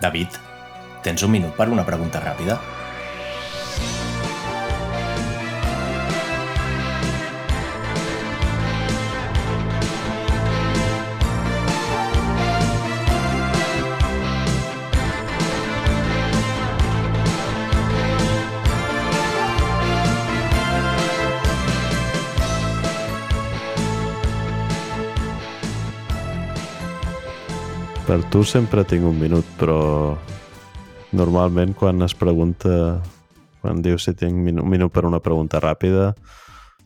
David, tens un minut per una pregunta ràpida? Tu sempre tinc un minut, però normalment quan es pregunta, quan dius si tinc un minut per una pregunta ràpida,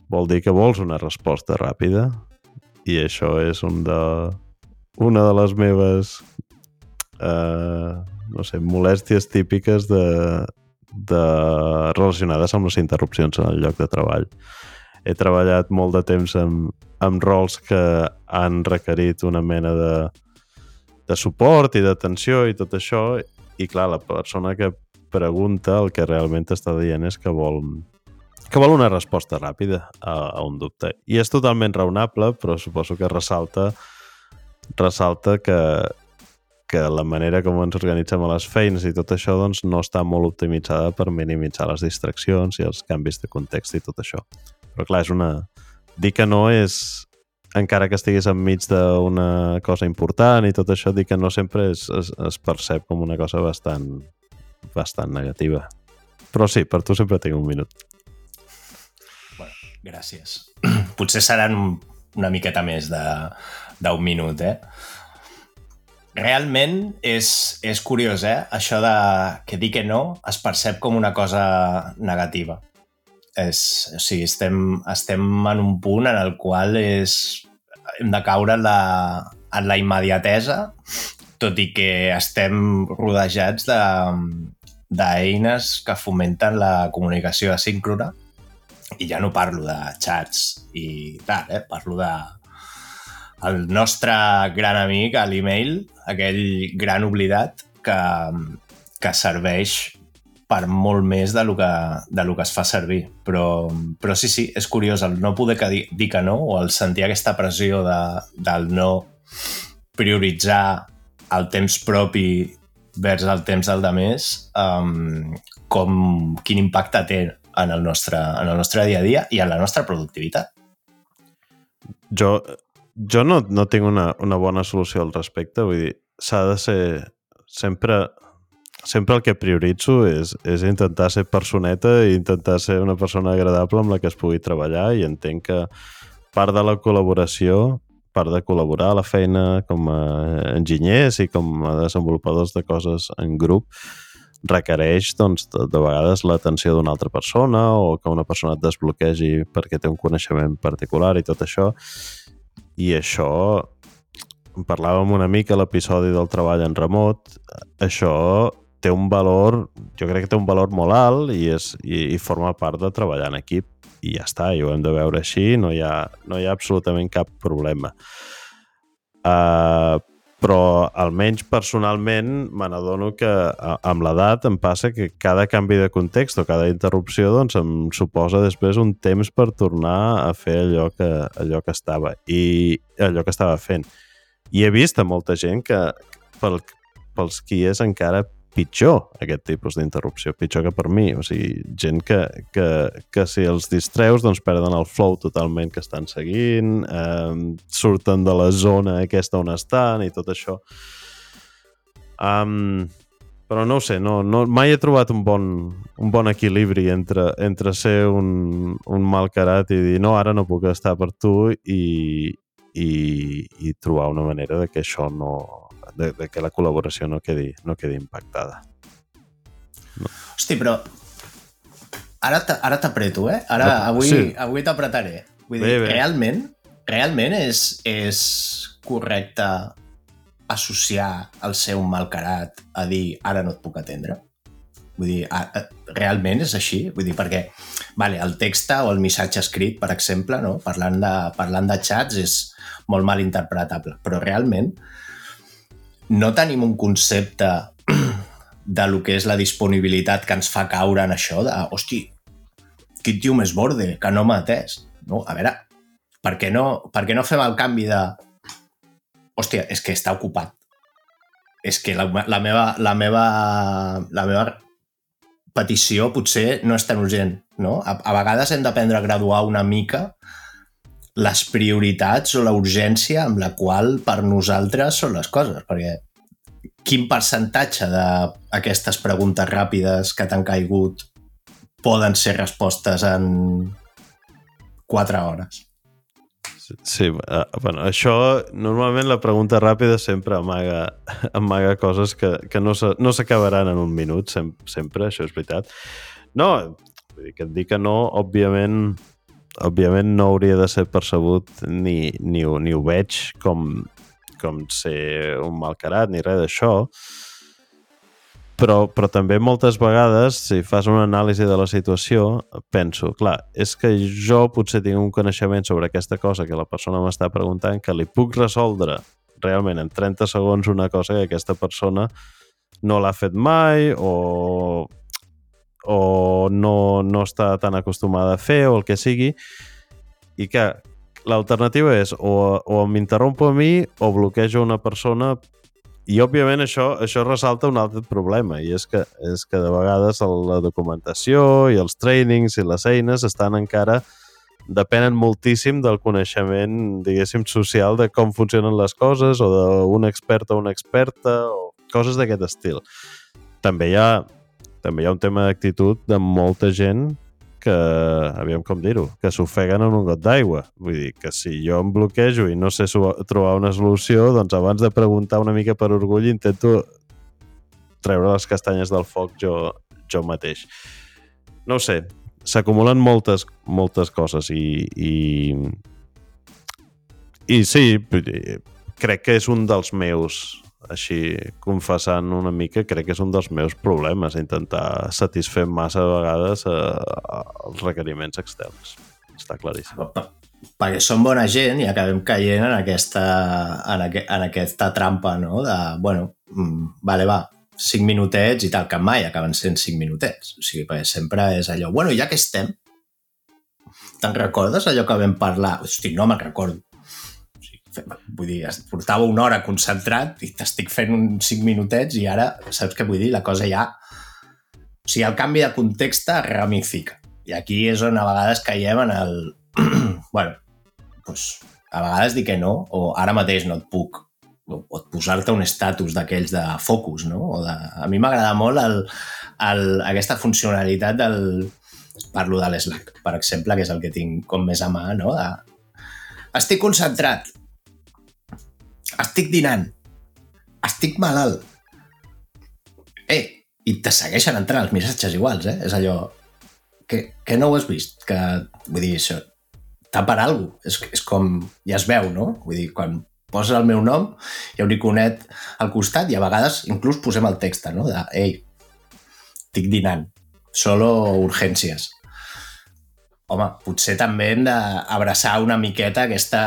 vol dir que vols una resposta ràpida i això és un de, una de les meves eh, no sé, molèsties típiques de, de relacionades amb les interrupcions en el lloc de treball. He treballat molt de temps amb, amb rols que han requerit una mena de, de suport i d'atenció i tot això, i clar, la persona que pregunta el que realment està dient és que vol que vol una resposta ràpida a, a un dubte. I és totalment raonable, però suposo que ressalta ressalta que, que la manera com ens organitzem a les feines i tot això doncs, no està molt optimitzada per minimitzar les distraccions i els canvis de context i tot això. Però clar, és una... Dir que no és encara que estiguis enmig d'una cosa important i tot això, dir que no sempre es, es, es percep com una cosa bastant, bastant negativa. Però sí, per tu sempre tinc un minut. Bueno, gràcies. Potser seran una miqueta més d'un minut, eh? Realment és, és curiós, eh? Això de que dir que no es percep com una cosa negativa. És, o sigui, estem, estem en un punt en el qual és, hem de caure en la, en la immediatesa, tot i que estem rodejats de que fomenten la comunicació asíncrona i ja no parlo de xats i tal, eh? parlo de el nostre gran amic a l'email, aquell gran oblidat que, que serveix per molt més de lo que, de lo que es fa servir. Però, però sí, sí, és curiós el no poder que dir, dir que no o el sentir aquesta pressió de, del no prioritzar el temps propi vers el temps del demés, um, com, quin impacte té en el, nostre, en el nostre dia a dia i en la nostra productivitat. Jo, jo no, no tinc una, una bona solució al respecte, vull dir, s'ha de ser sempre sempre el que prioritzo és, és intentar ser personeta i intentar ser una persona agradable amb la que es pugui treballar i entenc que part de la col·laboració, part de col·laborar a la feina com a enginyers i com a desenvolupadors de coses en grup requereix doncs, de, de vegades l'atenció d'una altra persona o que una persona et desbloquegi perquè té un coneixement particular i tot això. I això en parlàvem una mica a l'episodi del treball en remot això té un valor, jo crec que té un valor molt alt i, és, i, i forma part de treballar en equip i ja està, i ho hem de veure així, no hi ha, no hi ha absolutament cap problema. Uh, però almenys personalment me n'adono que a, amb l'edat em passa que cada canvi de context o cada interrupció doncs, em suposa després un temps per tornar a fer allò que, allò que estava i allò que estava fent. I he vist a molta gent que pel, pels qui és encara pitjor aquest tipus d'interrupció, pitjor que per mi. O sigui, gent que, que, que si els distreus doncs perden el flow totalment que estan seguint, eh, surten de la zona aquesta on estan i tot això. Um, però no ho sé, no, no, mai he trobat un bon, un bon equilibri entre, entre ser un, un malcarat i dir no, ara no puc estar per tu i, i, i trobar una manera de que això no, de, de que la col·laboració no quedi, no quedi impactada. No. Hosti, però ara ara t'apreto, eh? Ara, avui, sí. avui t'apretaré. Vull Bé, dir, bé. realment, realment és, és correcte associar el ser un malcarat a dir ara no et puc atendre? Vull dir, a, a, realment és així? Vull dir, perquè vale, el text o el missatge escrit, per exemple, no? parlant, de, parlant de xats, és molt mal interpretable, però realment no tenim un concepte de lo que és la disponibilitat que ens fa caure en això de, hosti, quin tio més borde, que no m'ha atès. No, a veure, per què no, per què no fem el canvi de hòstia, és que està ocupat. és que la, la, meva, la, meva, la meva petició potser no és tan urgent, no? A, a vegades hem d'aprendre a graduar una mica les prioritats o la urgència amb la qual per nosaltres són les coses, perquè quin percentatge d'aquestes preguntes ràpides que t'han caigut poden ser respostes en 4 hores? Sí, uh, bueno, això normalment la pregunta ràpida sempre amaga, amaga coses que, que no s'acabaran no en un minut, sem sempre, això és veritat. No, vull dir que et dic que no, òbviament, òbviament no hauria de ser percebut ni, ni, ni ho veig com, com ser un malcarat ni res d'això, però, però també moltes vegades, si fas una anàlisi de la situació, penso, clar, és que jo potser tinc un coneixement sobre aquesta cosa que la persona m'està preguntant, que li puc resoldre realment en 30 segons una cosa que aquesta persona no l'ha fet mai o, o no, no està tan acostumada a fer o el que sigui i que l'alternativa és o, o m'interrompo a mi o bloquejo una persona i, òbviament, això, això ressalta un altre problema, i és que, és que de vegades la documentació i els trainings i les eines estan encara depenen moltíssim del coneixement, diguéssim, social de com funcionen les coses o d'un expert o una experta o coses d'aquest estil. També hi ha, també hi ha un tema d'actitud de molta gent que, aviam com dir-ho, que s'ofeguen en un got d'aigua. Vull dir que si jo em bloquejo i no sé trobar una solució, doncs abans de preguntar una mica per orgull intento treure les castanyes del foc jo, jo mateix. No sé, s'acumulen moltes, moltes coses i, i, i sí, crec que és un dels meus així confessant una mica, crec que és un dels meus problemes, intentar satisfer massa vegades eh, els requeriments externs. Està claríssim. Perquè som bona gent i acabem caient en aquesta, en, aqu en aquesta trampa, no? De, bueno, mm, vale, va, cinc minutets i tal, que mai acaben sent cinc minutets. O sigui, perquè sempre és allò, bueno, ja que estem, te'n recordes allò que vam parlar? Hosti, no me'n recordo vull dir, portava una hora concentrat i t'estic fent uns 5 minutets i ara, saps què vull dir? La cosa ja... O sigui, el canvi de context ramifica. I aquí és on a vegades caiem en el... bueno, doncs, a vegades dir que no, o ara mateix no et puc o posar-te un estatus d'aquells de focus, no? O de... A mi m'agrada molt el, el, aquesta funcionalitat del... Parlo de l'Slack, per exemple, que és el que tinc com més a mà, no? De... Estic concentrat, estic dinant, estic malalt. Eh, i te segueixen entrant els missatges iguals, eh? És allò... Que, que no ho has vist? Que, vull dir, això... T'ha per alguna és, és com... Ja es veu, no? Vull dir, quan poses el meu nom, hi ha un iconet al costat i a vegades inclús posem el text, no? De, ei, estic dinant, solo urgències. Home, potser també hem d'abraçar una miqueta aquesta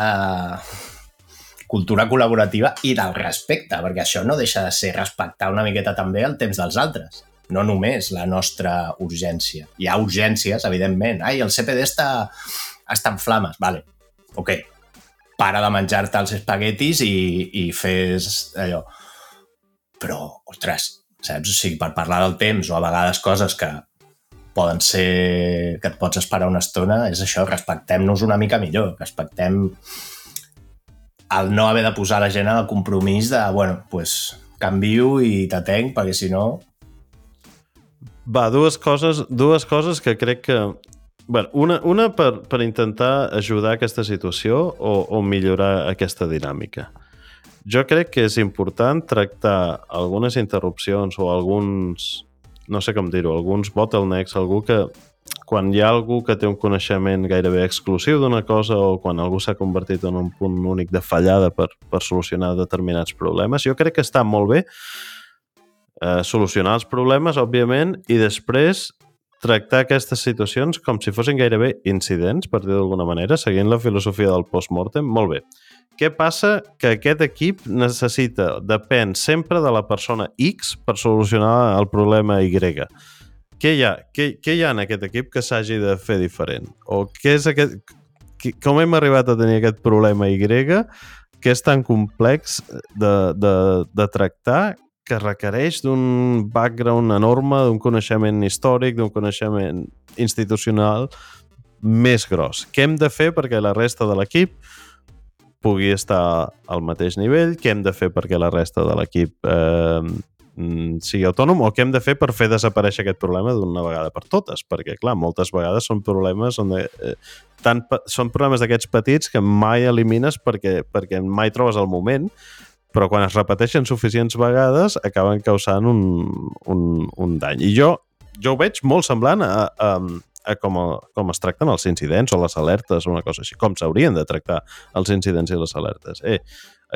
cultura col·laborativa i del respecte, perquè això no deixa de ser respectar una miqueta també el temps dels altres, no només la nostra urgència. Hi ha urgències, evidentment. Ai, el CPD està, està en flames. Vale, ok. Para de menjar-te els espaguetis i, i fes allò. Però, ostres, saps? O sigui, per parlar del temps o a vegades coses que poden ser que et pots esperar una estona, és això, respectem-nos una mica millor, respectem el no haver de posar la gent en el compromís de, bueno, pues, canvio i t'atenc, perquè si no... Va, dues coses, dues coses que crec que... Bueno, una, una per, per intentar ajudar aquesta situació o, o millorar aquesta dinàmica. Jo crec que és important tractar algunes interrupcions o alguns, no sé com dir-ho, alguns bottlenecks, algú que, quan hi ha algú que té un coneixement gairebé exclusiu d'una cosa o quan algú s'ha convertit en un punt únic de fallada per, per solucionar determinats problemes, jo crec que està molt bé eh, solucionar els problemes, òbviament, i després tractar aquestes situacions com si fossin gairebé incidents, per dir d'alguna manera, seguint la filosofia del post-mortem. Molt bé. Què passa? Que aquest equip necessita, depèn sempre de la persona X per solucionar el problema Y què hi ha, què, què hi ha en aquest equip que s'hagi de fer diferent? O què és aquest, com hem arribat a tenir aquest problema Y que és tan complex de, de, de tractar que requereix d'un background enorme, d'un coneixement històric, d'un coneixement institucional més gros. Què hem de fer perquè la resta de l'equip pugui estar al mateix nivell? Què hem de fer perquè la resta de l'equip eh, sigui autònom? O què hem de fer per fer desaparèixer aquest problema d'una vegada per totes? Perquè, clar, moltes vegades són problemes on de, eh, tant, són problemes d'aquests petits que mai elimines perquè, perquè mai trobes el moment, però quan es repeteixen suficients vegades acaben causant un, un, un dany. I jo, jo ho veig molt semblant a, a, a com, a, com es tracten els incidents o les alertes o una cosa així, com s'haurien de tractar els incidents i les alertes. Eh,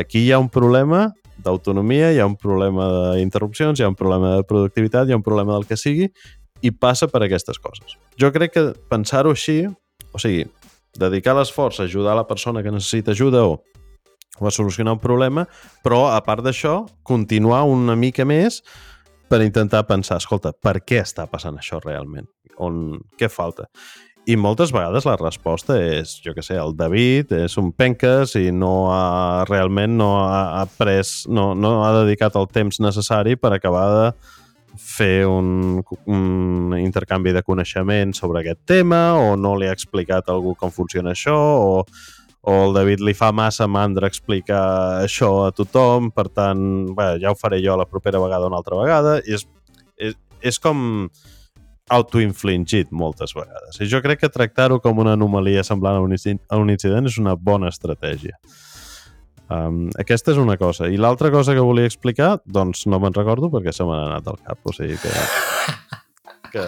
aquí hi ha un problema d'autonomia, hi ha un problema d'interrupcions, hi ha un problema de productivitat, hi ha un problema del que sigui, i passa per aquestes coses. Jo crec que pensar-ho així, o sigui, dedicar l'esforç a ajudar la persona que necessita ajuda o o a solucionar un problema, però a part d'això, continuar una mica més per intentar pensar, escolta, per què està passant això realment? On, què falta? I moltes vegades la resposta és, jo que sé, el David és un penques i no ha, realment no ha, pres, no, no ha dedicat el temps necessari per acabar de fer un, un intercanvi de coneixement sobre aquest tema o no li ha explicat a algú com funciona això o o el David li fa massa mandra explicar això a tothom, per tant, bé, ja ho faré jo la propera vegada una altra vegada, i és, és, és com autoinfligit moltes vegades. I jo crec que tractar-ho com una anomalia semblant a un, a un incident és una bona estratègia. Um, aquesta és una cosa. I l'altra cosa que volia explicar, doncs no me'n recordo perquè se m'ha anat al cap. O sigui que... que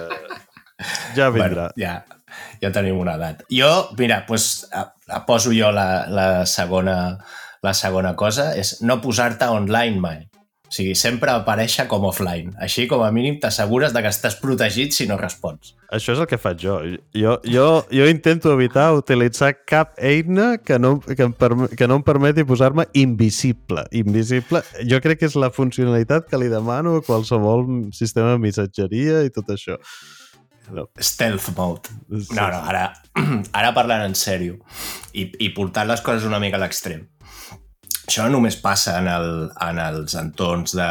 ja vindrà. Bueno, ja, ja tenim una edat. Jo, mira, pues, poso jo la, la, segona, la segona cosa, és no posar-te online mai. O sigui, sempre aparèixer com offline. Així, com a mínim, t'assegures de que estàs protegit si no respons. Això és el que faig jo. Jo, jo, jo intento evitar utilitzar cap eina que no, que em, perme, que no em permeti posar-me invisible. Invisible, jo crec que és la funcionalitat que li demano a qualsevol sistema de missatgeria i tot això. No. Stealth mode. No, no, ara, ara parlant en sèrio i, i portant les coses una mica a l'extrem. Això no només passa en, el, en els entorns de,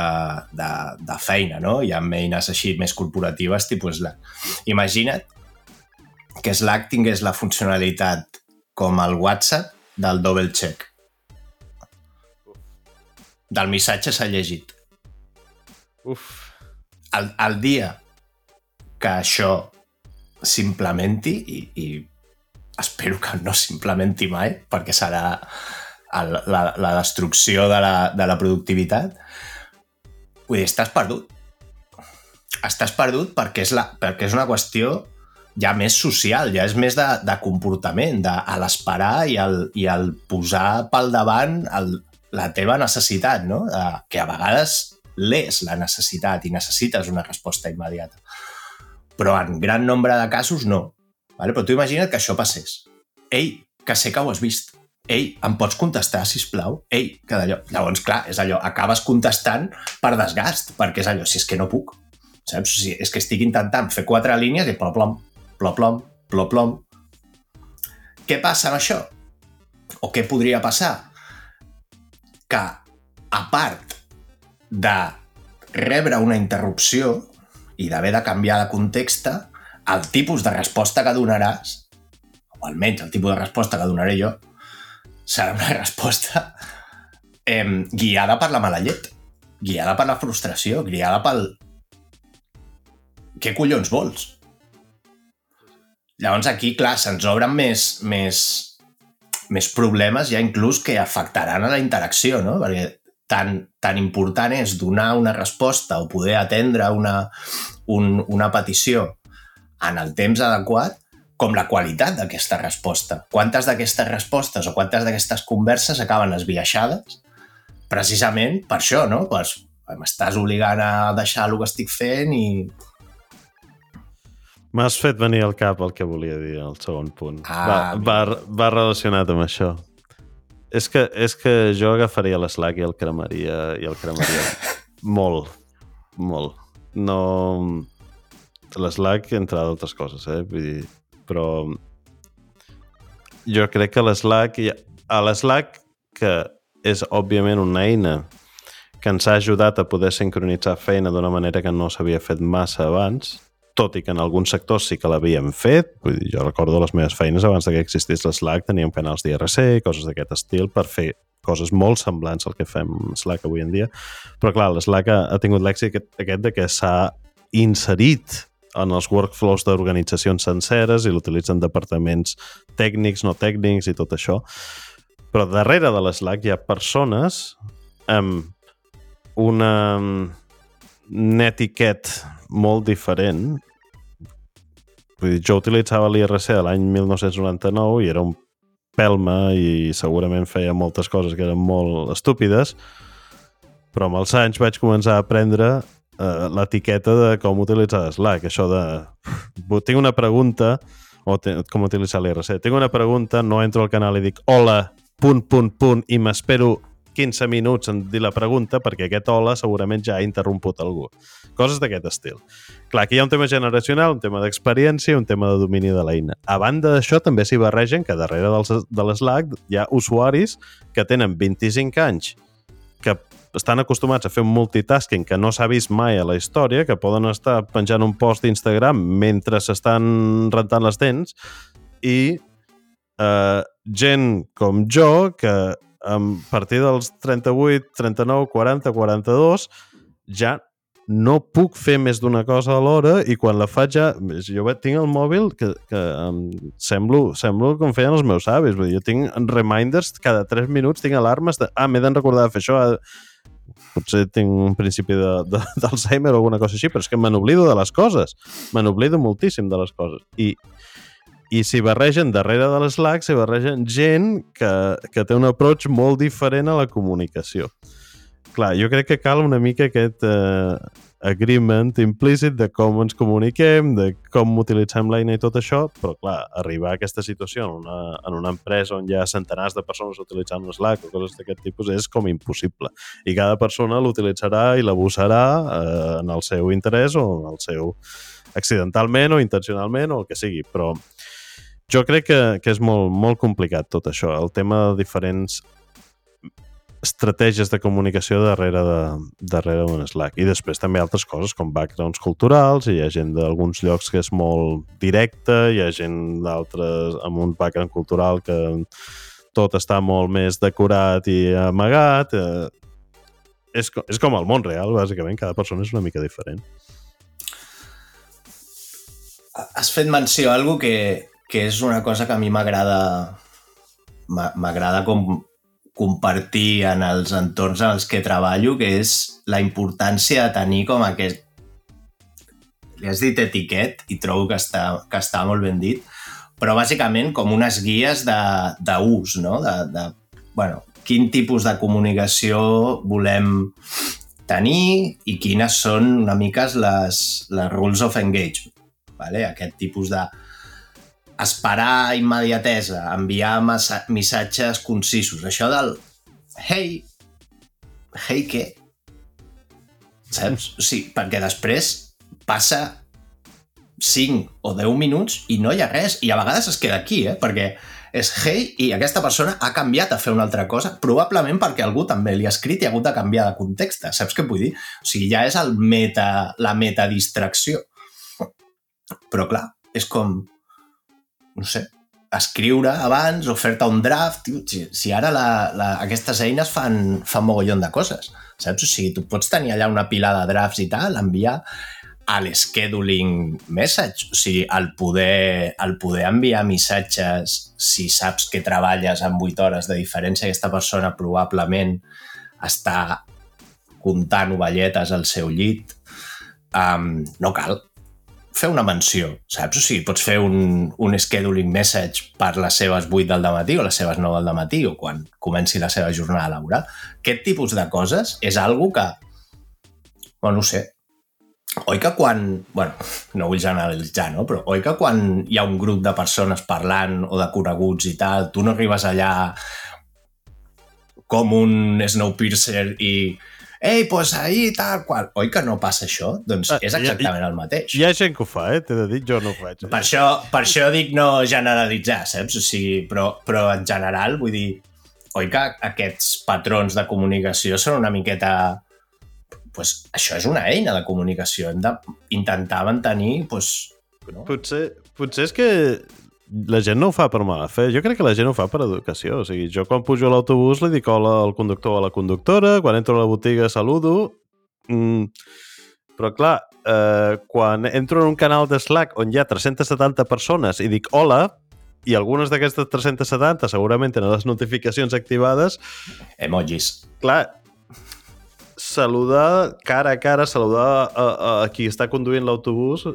de, de feina, no? Hi ha eines així més corporatives, tipus Slack. Imagina't que Slack tingués la funcionalitat com el WhatsApp del double check. Del missatge s'ha llegit. Uf. El, el dia que això s'implementi i, i espero que no s'implementi mai perquè serà el, la, la destrucció de la, de la productivitat. Vull dir, estàs perdut. Estàs perdut perquè és, la, perquè és una qüestió ja més social, ja és més de, de comportament, de, l'esperar i, el, i el posar pel davant el, la teva necessitat, no? De, que a vegades l'és la necessitat i necessites una resposta immediata però en gran nombre de casos no. Vale? Però tu imagina't que això passés. Ei, que sé que ho has vist. Ei, em pots contestar, si plau? Ei, que d'allò... Llavors, clar, és allò, acabes contestant per desgast, perquè és allò, si és que no puc. Saps? Si és que estic intentant fer quatre línies i ploplom, ploplom, ploplom. Què passa amb això? O què podria passar? Que, a part de rebre una interrupció, i d'haver de canviar de context, el tipus de resposta que donaràs, o almenys el tipus de resposta que donaré jo, serà una resposta eh, guiada per la mala llet, guiada per la frustració, guiada pel... Què collons vols? Llavors aquí, clar, se'ns obren més, més, més problemes ja inclús que afectaran a la interacció, no? Perquè tan, tan important és donar una resposta o poder atendre una, un, una petició en el temps adequat com la qualitat d'aquesta resposta. Quantes d'aquestes respostes o quantes d'aquestes converses acaben esbiaixades precisament per això, no? Pues, M'estàs obligant a deixar el que estic fent i... M'has fet venir al cap el que volia dir, el segon punt. Ah, va, va, va relacionat amb això. És que, és que jo agafaria l'Slack i el cremaria, i el cremaria molt, molt. No... L'Slack, entre d'altres coses, eh? Vull dir, però jo crec que l'Slack... A l'Slack, que és òbviament una eina que ens ha ajudat a poder sincronitzar feina d'una manera que no s'havia fet massa abans, tot i que en alguns sectors sí que l'havíem fet. Vull dir, jo recordo les meves feines abans que existís l'Slack, teníem canals d'IRC i coses d'aquest estil per fer coses molt semblants al que fem Slack avui en dia. Però clar, l'Slack ha, ha tingut l'èxit aquest, aquest de que s'ha inserit en els workflows d'organitzacions senceres i l'utilitzen departaments tècnics, no tècnics i tot això. Però darrere de l'Slack hi ha persones amb una un etiquet molt diferent. Vull dir, jo utilitzava l'IRC de l'any 1999 i era un pelma i segurament feia moltes coses que eren molt estúpides, però amb els anys vaig començar a aprendre uh, l'etiqueta de com utilitzar Slack, això de... Tinc una pregunta, o com utilitzar l'IRC. Tinc una pregunta, no entro al canal i dic hola, punt, punt, punt, i m'espero 15 minuts en dir la pregunta perquè aquest hola segurament ja ha interromput algú. Coses d'aquest estil. Clar, aquí hi ha un tema generacional, un tema d'experiència, un tema de domini de l'eina. A banda d'això, també s'hi barregen que darrere dels, de l'Slack hi ha usuaris que tenen 25 anys que estan acostumats a fer un multitasking que no s'ha vist mai a la història, que poden estar penjant un post d'Instagram mentre s'estan rentant les dents i eh, gent com jo que a partir dels 38, 39, 40, 42 ja no puc fer més d'una cosa alhora i quan la faig ja... Jo tinc el mòbil que, que um, semblo, semblo com feien els meus avis. Vull dir, jo tinc reminders cada 3 minuts, tinc alarmes de... Ah, m'he de recordar de fer això. Potser tinc un principi d'Alzheimer o alguna cosa així, però és que me n'oblido de les coses. Me n'oblido moltíssim de les coses. I i s'hi barregen darrere de l'Slack, s'hi barregen gent que, que té un approach molt diferent a la comunicació. Clar, jo crec que cal una mica aquest uh, agreement implícit de com ens comuniquem, de com utilitzem l'eina i tot això, però clar, arribar a aquesta situació en una, en una empresa on hi ha centenars de persones utilitzant un Slack o coses d'aquest tipus és com impossible. I cada persona l'utilitzarà i l'abusarà uh, en el seu interès o en el seu accidentalment o intencionalment o el que sigui, però jo crec que, que és molt, molt complicat tot això, el tema de diferents estratègies de comunicació darrere de, darrere Slack. I després també altres coses com backgrounds culturals, hi ha gent d'alguns llocs que és molt directe, hi ha gent d'altres amb un background cultural que tot està molt més decorat i amagat. Eh, és, és com el món real, bàsicament, cada persona és una mica diferent. Has fet menció a algo que, que és una cosa que a mi m'agrada m'agrada com compartir en els entorns en els que treballo, que és la importància de tenir com aquest... Li has dit etiquet i trobo que està, que està molt ben dit, però bàsicament com unes guies d'ús, no? De, de, bueno, quin tipus de comunicació volem tenir i quines són una mica les, les rules of engagement. Vale? Aquest tipus de, esperar immediatesa, enviar missatges concisos. Això del hey, hey què? Saps? Sigui, perquè després passa 5 o 10 minuts i no hi ha res. I a vegades es queda aquí, eh? Perquè és hey i aquesta persona ha canviat a fer una altra cosa, probablement perquè algú també li ha escrit i ha hagut de canviar de context. Saps què vull dir? O sigui, ja és el meta, la metadistracció. Però clar, és com no sé, escriure abans o fer-te un draft. Si, si ara la, la, aquestes eines fan, fan mogollon de coses, saps? O sigui, tu pots tenir allà una pila de drafts i tal, enviar a l'scheduling message, o sigui, el poder, el poder enviar missatges si saps que treballes amb 8 hores de diferència, aquesta persona probablement està comptant ovelletes al seu llit, um, no cal fer una menció, saps? O sigui, pots fer un, un scheduling message per les seves 8 del matí o les seves 9 del matí o quan comenci la seva jornada laboral. Aquest tipus de coses és algo que, bueno, no sé, oi que quan, bueno, no vull generalitzar, no? però oi que quan hi ha un grup de persones parlant o de coneguts i tal, tu no arribes allà com un Snowpiercer i ei, pues ahir tal qual. Oi que no passa això? Doncs ah, és exactament el mateix. Hi ha gent que ho fa, eh? T'he de dir, jo no ho faig. Eh? Per, això, per això dic no generalitzar, saps? O sigui, però, però en general, vull dir, oi que aquests patrons de comunicació són una miqueta pues, això és una eina de comunicació. Hem d'intentar mantenir... Pues, no? potser, potser és que la gent no ho fa per mala fe. Jo crec que la gent ho fa per educació. O sigui, jo quan pujo a l'autobús li dic hola al conductor o a la conductora, quan entro a la botiga saludo... Mm, però clar, eh, quan entro en un canal de Slack on hi ha 370 persones i dic hola, i algunes d'aquestes 370 segurament tenen les notificacions activades... Emojis. Clar, saludar cara a cara, saludar a, a, a qui està conduint l'autobús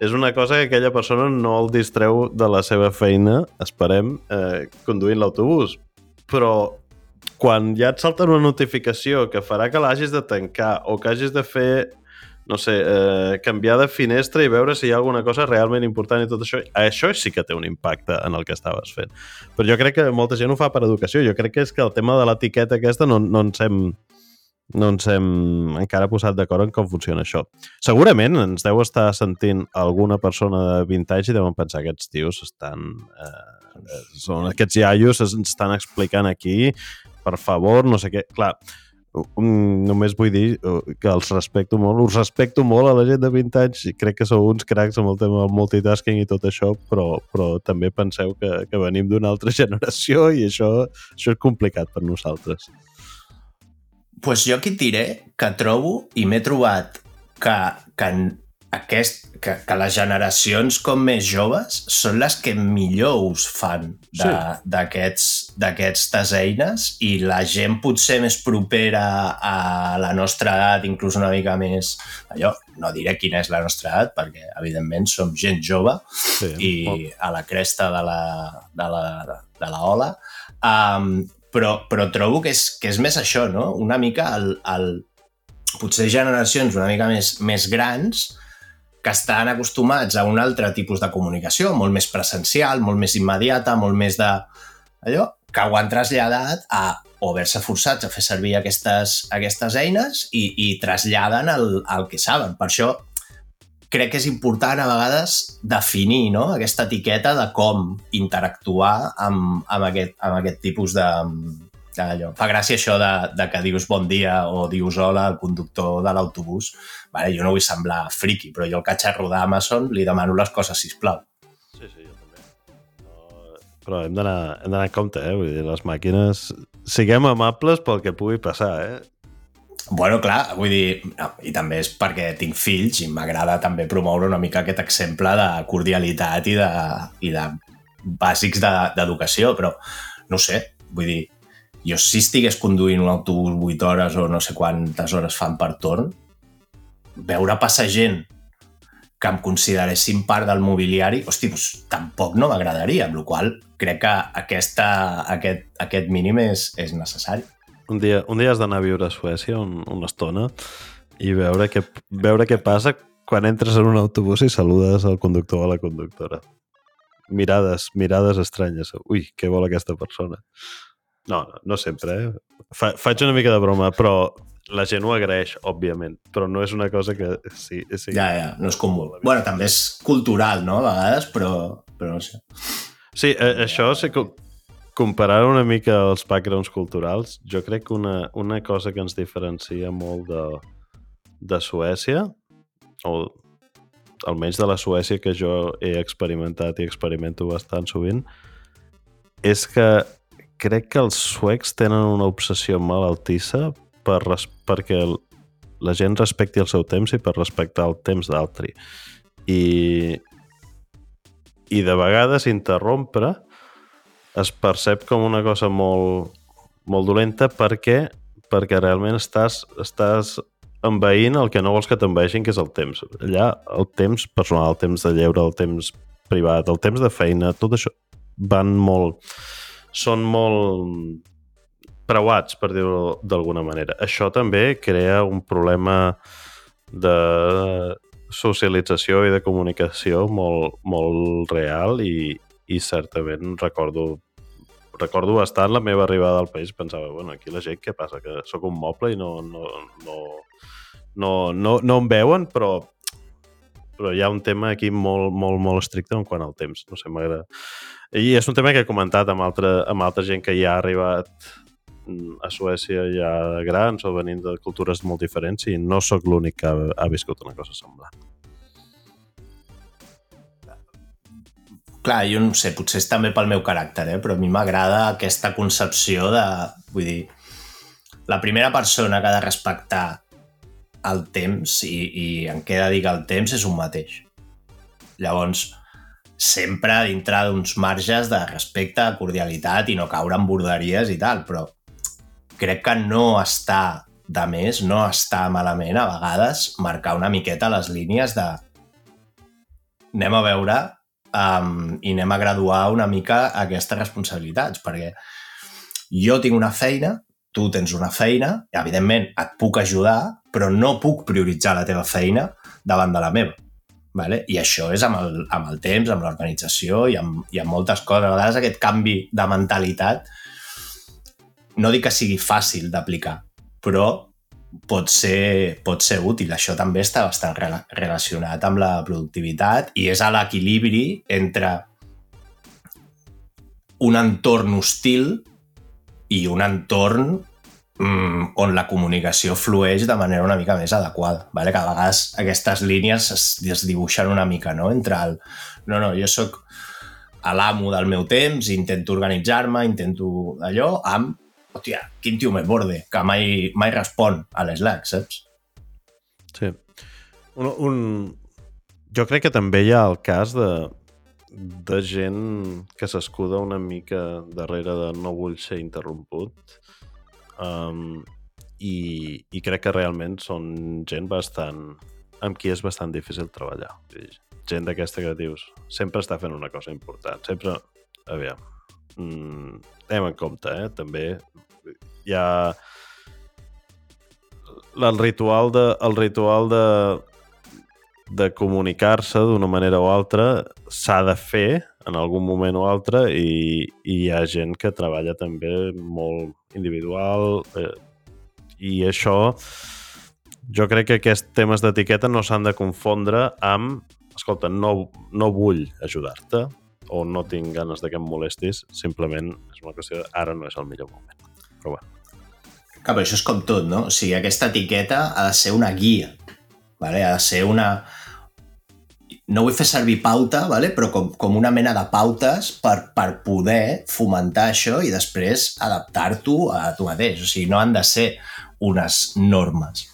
és una cosa que aquella persona no el distreu de la seva feina, esperem, eh, conduint l'autobús. Però quan ja et salta una notificació que farà que l'hagis de tancar o que hagis de fer no sé, eh, canviar de finestra i veure si hi ha alguna cosa realment important i tot això, això sí que té un impacte en el que estaves fent. Però jo crec que molta gent ho fa per educació. Jo crec que és que el tema de l'etiqueta aquesta no, no ens hem no ens hem encara posat d'acord en com funciona això. Segurament ens deu estar sentint alguna persona de 20 anys i deuen pensar que aquests tios estan... Eh, són aquests iaios ens estan explicant aquí per favor, no sé què. Clar, només vull dir que els respecto molt, us respecto molt a la gent de 20 anys i crec que sou uns cracs amb el tema del multitasking i tot això, però, però també penseu que, que venim d'una altra generació i això, això és complicat per nosaltres. Pues jo aquí et diré que trobo i m'he trobat que, que aquest, que, que les generacions com més joves són les que millor us fan d'aquestes sí. eines i la gent potser més propera a la nostra edat, inclús una mica més... Allò, no diré quina és la nostra edat, perquè evidentment som gent jove sí, i a la cresta de la, de la, de la ola, um, però, però trobo que és, que és més això, no? Una mica el, el, potser generacions una mica més, més grans que estan acostumats a un altre tipus de comunicació, molt més presencial, molt més immediata, molt més de... allò que ho han traslladat a o haver-se forçats a fer servir aquestes, aquestes eines i, i traslladen el, el que saben. Per això crec que és important a vegades definir no? aquesta etiqueta de com interactuar amb, amb, aquest, amb aquest tipus de, allò. Fa gràcia això de, de que dius bon dia o dius hola al conductor de l'autobús. Vale, jo no vull semblar friki, però jo el que xerro d'Amazon li demano les coses, si plau. Sí, sí, jo també. No... Però hem d'anar en compte, eh? Vull dir, les màquines... Siguem amables pel que pugui passar, eh? Bueno, clar, vull dir, no, i també és perquè tinc fills i m'agrada també promoure una mica aquest exemple de cordialitat i de, i de bàsics d'educació, de, però no sé, vull dir, jo si estigués conduint un autobús 8 hores o no sé quantes hores fan per torn, veure passar gent que em consideressin part del mobiliari, hosti, doncs, tampoc no m'agradaria, amb la qual crec que aquesta, aquest, aquest mínim és, és necessari. Un dia, un dia has d'anar a viure a Suècia un, una estona i veure què, veure què passa quan entres en un autobús i saludes al conductor o a la conductora. Mirades, mirades estranyes. Ui, què vol aquesta persona? No, no, no sempre, eh? Fa, faig una mica de broma, però la gent ho agraeix, òbviament, però no és una cosa que... Sí, sí, ja, ja, no és comú. Bueno, també és cultural, no?, a vegades, però, però no sé. Sí, eh, això sí que comparar una mica els backgrounds culturals, jo crec que una, una cosa que ens diferencia molt de, de Suècia, o almenys de la Suècia que jo he experimentat i experimento bastant sovint, és que crec que els suecs tenen una obsessió malaltissa per res, perquè la gent respecti el seu temps i per respectar el temps d'altri. I, I de vegades interrompre es percep com una cosa molt, molt dolenta perquè perquè realment estàs, estàs envaint el que no vols que t'enveixin, que és el temps. Allà el temps personal, el temps de lleure, el temps privat, el temps de feina, tot això van molt són molt preuats, per dir-ho d'alguna manera. Això també crea un problema de socialització i de comunicació molt, molt real i, i certament recordo recordo bastant la meva arribada al país pensava, bueno, aquí la gent què passa? Que sóc un moble i no, no, no, no, no, no em veuen, però però hi ha un tema aquí molt, molt, molt estricte en quant al temps. No sé, m'agrada. I és un tema que he comentat amb altra, amb altra gent que ja ha arribat mm, a Suècia ha grans o venint de cultures molt diferents i no sóc l'únic que ha, ha viscut una cosa semblant. Clar, jo no sé, potser és també pel meu caràcter, eh? però a mi m'agrada aquesta concepció de... Vull dir, la primera persona que ha de respectar el temps i, i en què dedica el temps és un mateix. Llavors, sempre dintre d'uns marges de respecte, cordialitat i no caure en borderies i tal, però crec que no està de més, no està malament a vegades marcar una miqueta les línies de anem a veure um, i anem a graduar una mica aquestes responsabilitats, perquè jo tinc una feina, tu tens una feina, i evidentment et puc ajudar, però no puc prioritzar la teva feina davant de la meva. Vale? I això és amb el, amb el temps, amb l'organització i, amb, i amb moltes coses. A vegades aquest canvi de mentalitat no dic que sigui fàcil d'aplicar, però pot ser, pot ser útil. Això també està bastant relacionat amb la productivitat i és a l'equilibri entre un entorn hostil i un entorn mm, on la comunicació flueix de manera una mica més adequada. Vale? Que a vegades aquestes línies es, es dibuixen una mica no? entre el... No, no, jo sóc l'amo del meu temps, intento organitzar-me, intento allò, amb hòstia, quin tio més borde, que mai, mai respon a l'Slack, saps? Sí. Un, un... Jo crec que també hi ha el cas de, de gent que s'escuda una mica darrere de no vull ser interromput um, i, i crec que realment són gent bastant amb qui és bastant difícil treballar. Gent d'aquesta que dius, sempre està fent una cosa important, sempre... Aviam, mm, anem en compte, eh? També hi ha el ritual de, el ritual de, de comunicar-se d'una manera o altra s'ha de fer en algun moment o altre i, i hi ha gent que treballa també molt individual eh, i això jo crec que aquests temes d'etiqueta no s'han de confondre amb escolta, no, no vull ajudar-te o no tinc ganes de que em molestis, simplement és una qüestió de ara no és el millor moment. Però bueno. Clar, però això és com tot, no? O sigui, aquesta etiqueta ha de ser una guia, vale? ha de ser una... No vull fer servir pauta, vale? però com, com una mena de pautes per, per poder fomentar això i després adaptar-t'ho a tu mateix. O sigui, no han de ser unes normes.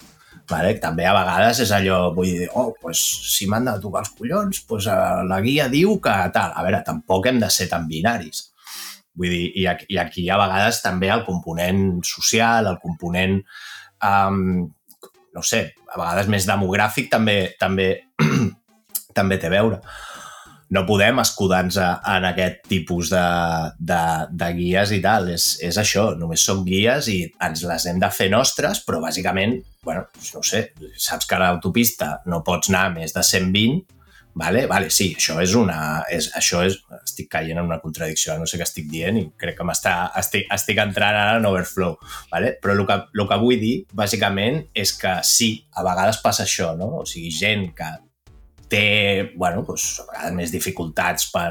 Vale? També a vegades és allò, vull dir, oh, pues, si m'han de tocar els collons, pues, eh, la guia diu que tal. A veure, tampoc hem de ser tan binaris. Vull dir, i aquí, i aquí a vegades també el component social, el component, um, no sé, a vegades més demogràfic també, també, també té a veure. No podem escudar-nos en aquest tipus de, de, de guies i tal. És, és això, només són guies i ens les hem de fer nostres, però bàsicament, bueno, no sé, saps que a l'autopista no pots anar més de 120, Vale, vale, sí, això és una... És, això és... Estic caient en una contradicció, no sé què estic dient i crec que m'està... Estic, estic entrant ara en overflow, vale? però el que, el que vull dir, bàsicament, és que sí, a vegades passa això, no? O sigui, gent que té, bueno, doncs, a vegades més dificultats per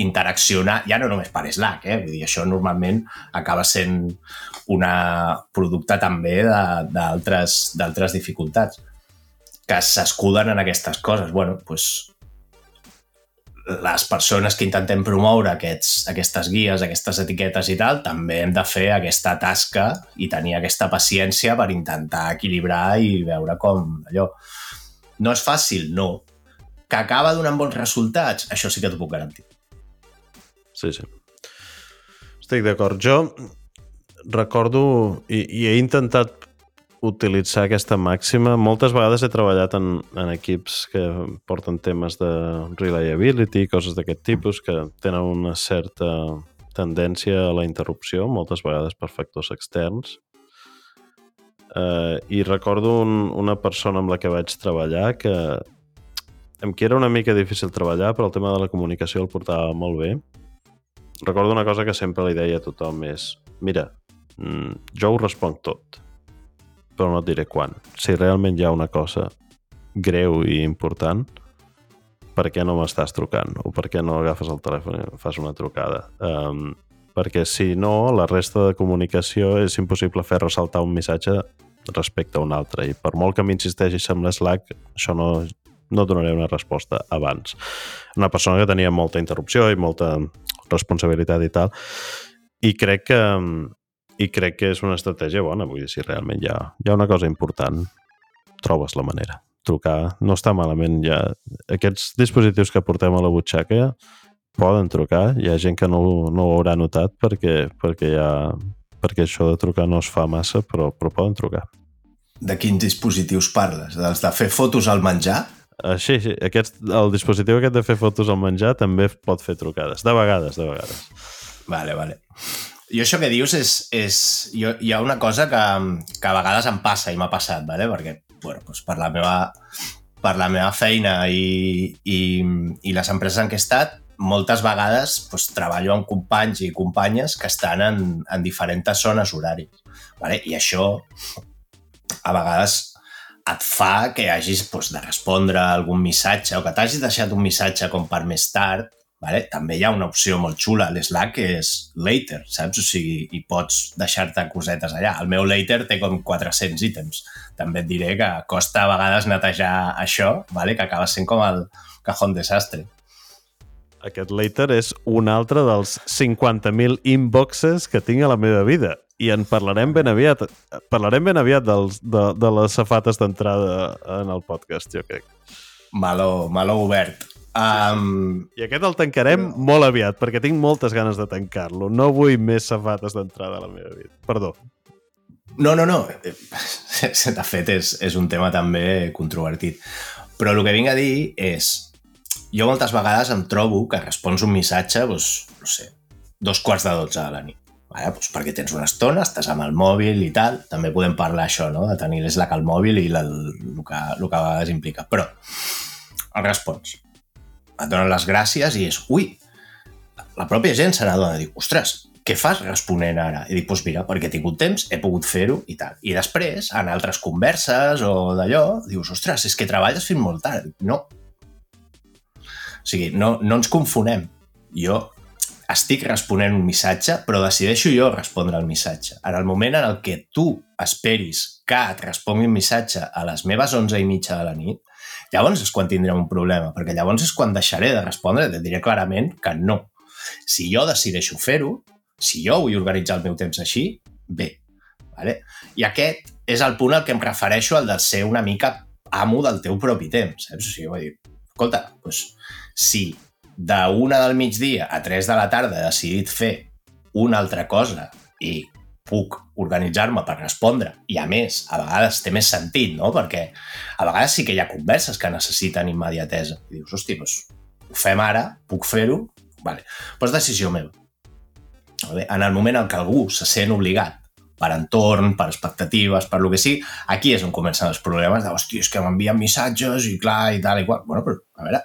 interaccionar, ja no només per Slack, eh? Vull dir, això normalment acaba sent una producte també d'altres dificultats que s'escuden en aquestes coses. bueno, doncs, les persones que intentem promoure aquests, aquestes guies, aquestes etiquetes i tal, també hem de fer aquesta tasca i tenir aquesta paciència per intentar equilibrar i veure com allò. No és fàcil, no. Que acaba donant bons resultats, això sí que t'ho puc garantir. Sí, sí. Estic d'acord. Jo recordo, i, i he intentat utilitzar aquesta màxima. Moltes vegades he treballat en, en equips que porten temes de reliability, coses d'aquest tipus, que tenen una certa tendència a la interrupció, moltes vegades per factors externs. Uh, I recordo un, una persona amb la que vaig treballar que amb qui era una mica difícil treballar, però el tema de la comunicació el portava molt bé. Recordo una cosa que sempre li deia a tothom és mira, mm, jo ho responc tot però no et diré quan. Si realment hi ha una cosa greu i important, per què no m'estàs trucant? O per què no agafes el telèfon i fas una trucada? Um, perquè si no, la resta de comunicació és impossible fer ressaltar un missatge respecte a un altre, i per molt que m'insisteixis amb l'Slack, això no, no donaré una resposta abans. Una persona que tenia molta interrupció i molta responsabilitat i tal, i crec que i crec que és una estratègia bona, vull dir, si realment hi ha, hi ha una cosa important, trobes la manera. Trucar no està malament, ja aquests dispositius que portem a la butxaca poden trucar, hi ha gent que no, no ho haurà notat perquè, perquè, ha, perquè això de trucar no es fa massa, però, però poden trucar. De quins dispositius parles? Dels de fer fotos al menjar? Uh, sí, sí. Aquest, el dispositiu aquest de fer fotos al menjar també pot fer trucades. De vegades, de vegades. Vale, vale. Jo això que dius és... és jo, hi ha una cosa que, que a vegades em passa i m'ha passat, ¿vale? perquè bueno, doncs per, la meva, per la meva feina i, i, i les empreses en què he estat, moltes vegades doncs, treballo amb companys i companyes que estan en, en diferents zones horàries. ¿vale? I això a vegades et fa que hagis doncs, de respondre algun missatge o que t'hagis deixat un missatge com per més tard Vale? També hi ha una opció molt xula a l'Slack que és later, saps? O sigui, i pots deixar-te cosetes allà. El meu later té com 400 ítems. També et diré que costa a vegades netejar això, vale? que acaba sent com el cajón desastre. Aquest later és un altre dels 50.000 inboxes que tinc a la meva vida i en parlarem ben aviat. Parlarem ben aviat dels, de, de les safates d'entrada en el podcast, jo crec. Malo, malo obert. Um, I aquest el tancarem però... molt aviat, perquè tinc moltes ganes de tancar-lo. No vull més safates d'entrada a la meva vida. Perdó. No, no, no. De fet, és, és un tema també controvertit. Però el que vinc a dir és... Jo moltes vegades em trobo que respons un missatge, doncs, no sé, dos quarts de dotze de la nit. Vale? Doncs perquè tens una estona, estàs amb el mòbil i tal. També podem parlar això, no? de tenir l'Slack al mòbil i el, el, que, el que a vegades implica. Però el respons et donen les gràcies i és, ui, la pròpia gent se n'adona, dic, ostres, què fas responent ara? I dic, doncs mira, perquè he tingut temps, he pogut fer-ho i tal. I després, en altres converses o d'allò, dius, ostres, és que treballes fins molt tard. Dic, no. O sigui, no, no ens confonem. Jo estic responent un missatge, però decideixo jo respondre el missatge. En el moment en el que tu esperis que et respongui un missatge a les meves 11 i mitja de la nit, Llavors és quan tindrem un problema, perquè llavors és quan deixaré de respondre, et diré clarament que no. Si jo decideixo fer-ho, si jo vull organitzar el meu temps així, bé. Vale? I aquest és el punt al que em refereixo, al de ser una mica amo del teu propi temps. Saps? O sigui, vull dir, escolta, doncs, si de una del migdia a 3 de la tarda he decidit fer una altra cosa i puc organitzar-me per respondre i a més, a vegades té més sentit, no? Perquè a vegades sí que hi ha converses que necessiten immediatesa. I dius, hosti, doncs, ho fem ara, puc fer-ho? Vale. Doncs decisió meva. En el moment en què algú se sent obligat per entorn, per expectatives, per lo que sigui, aquí és on comencen els problemes de, hosti, és que m'envien missatges i clar, i tal, i qual. Bueno, però, a veure,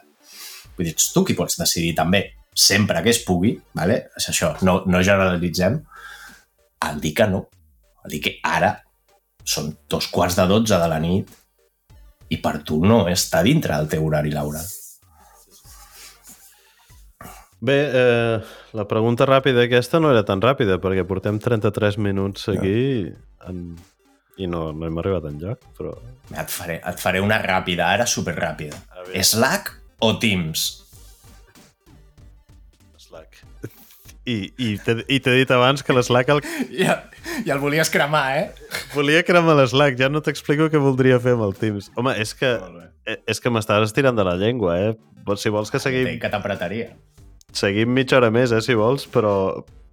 vull dir, ets tu qui pots decidir també, sempre que es pugui, vale? és això, no, no generalitzem, el dir que no. El dir que ara són dos quarts de dotze de la nit i per tu no està dintre del teu horari laboral. Bé, eh, la pregunta ràpida aquesta no era tan ràpida perquè portem 33 minuts aquí no. en... i no, no hem arribat enlloc, però... Et faré, et faré una ràpida, ara superràpida. Slack o Teams? I, i t'he dit abans que l'Slack... El... Ja, ja el volies cremar, eh? Volia cremar l'Slack, ja no t'explico què voldria fer amb el Teams. Home, és que, eh, és que m'estàs estirant de la llengua, eh? Si vols que seguim... que t'apretaria. Seguim mitja hora més, eh, si vols, però...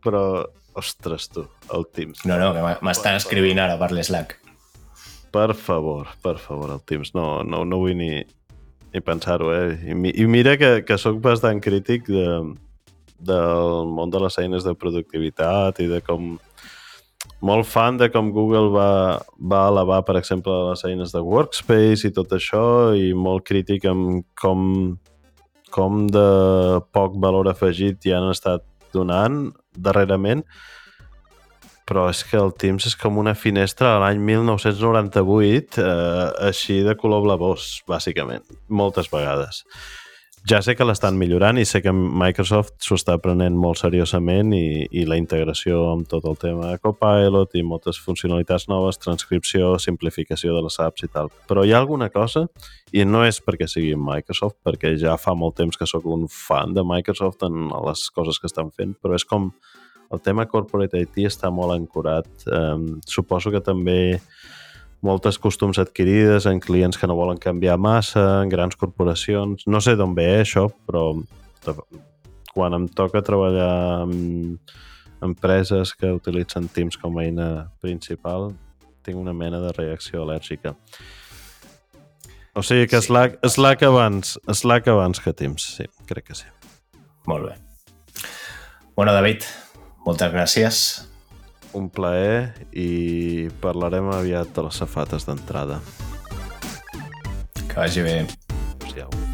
però... Ostres, tu, el Teams. No, no, que m'estan escrivint ara per l'Slack. Per favor, per favor, el Teams. No, no, no vull ni, ni pensar-ho, eh? I, I mira que, que sóc bastant crític de, del món de les eines de productivitat i de com molt fan de com Google va, va elevar, per exemple, les eines de Workspace i tot això, i molt crític amb com, com de poc valor afegit ja han estat donant darrerament, però és que el Teams és com una finestra a l'any 1998, eh, així de color blavós, bàsicament, moltes vegades. ja sé que l'estan millorant i sé que Microsoft s'ho està prenent molt seriosament i, i la integració amb tot el tema de Copilot i moltes funcionalitats noves, transcripció, simplificació de les apps i tal. Però hi ha alguna cosa, i no és perquè sigui Microsoft, perquè ja fa molt temps que sóc un fan de Microsoft en les coses que estan fent, però és com el tema Corporate IT està molt ancorat. Um, suposo que també moltes costums adquirides en clients que no volen canviar massa, en grans corporacions. No sé d'on ve això, però quan em toca treballar amb empreses que utilitzen Teams com a eina principal, tinc una mena de reacció al·lèrgica. O sigui que sí. Slack, Slack, abans, Slack abans que Teams, sí, crec que sí. Molt bé. Bueno, David, moltes gràcies un plaer i parlarem aviat de les safates d'entrada. Que vagi bé. Adéu-siau.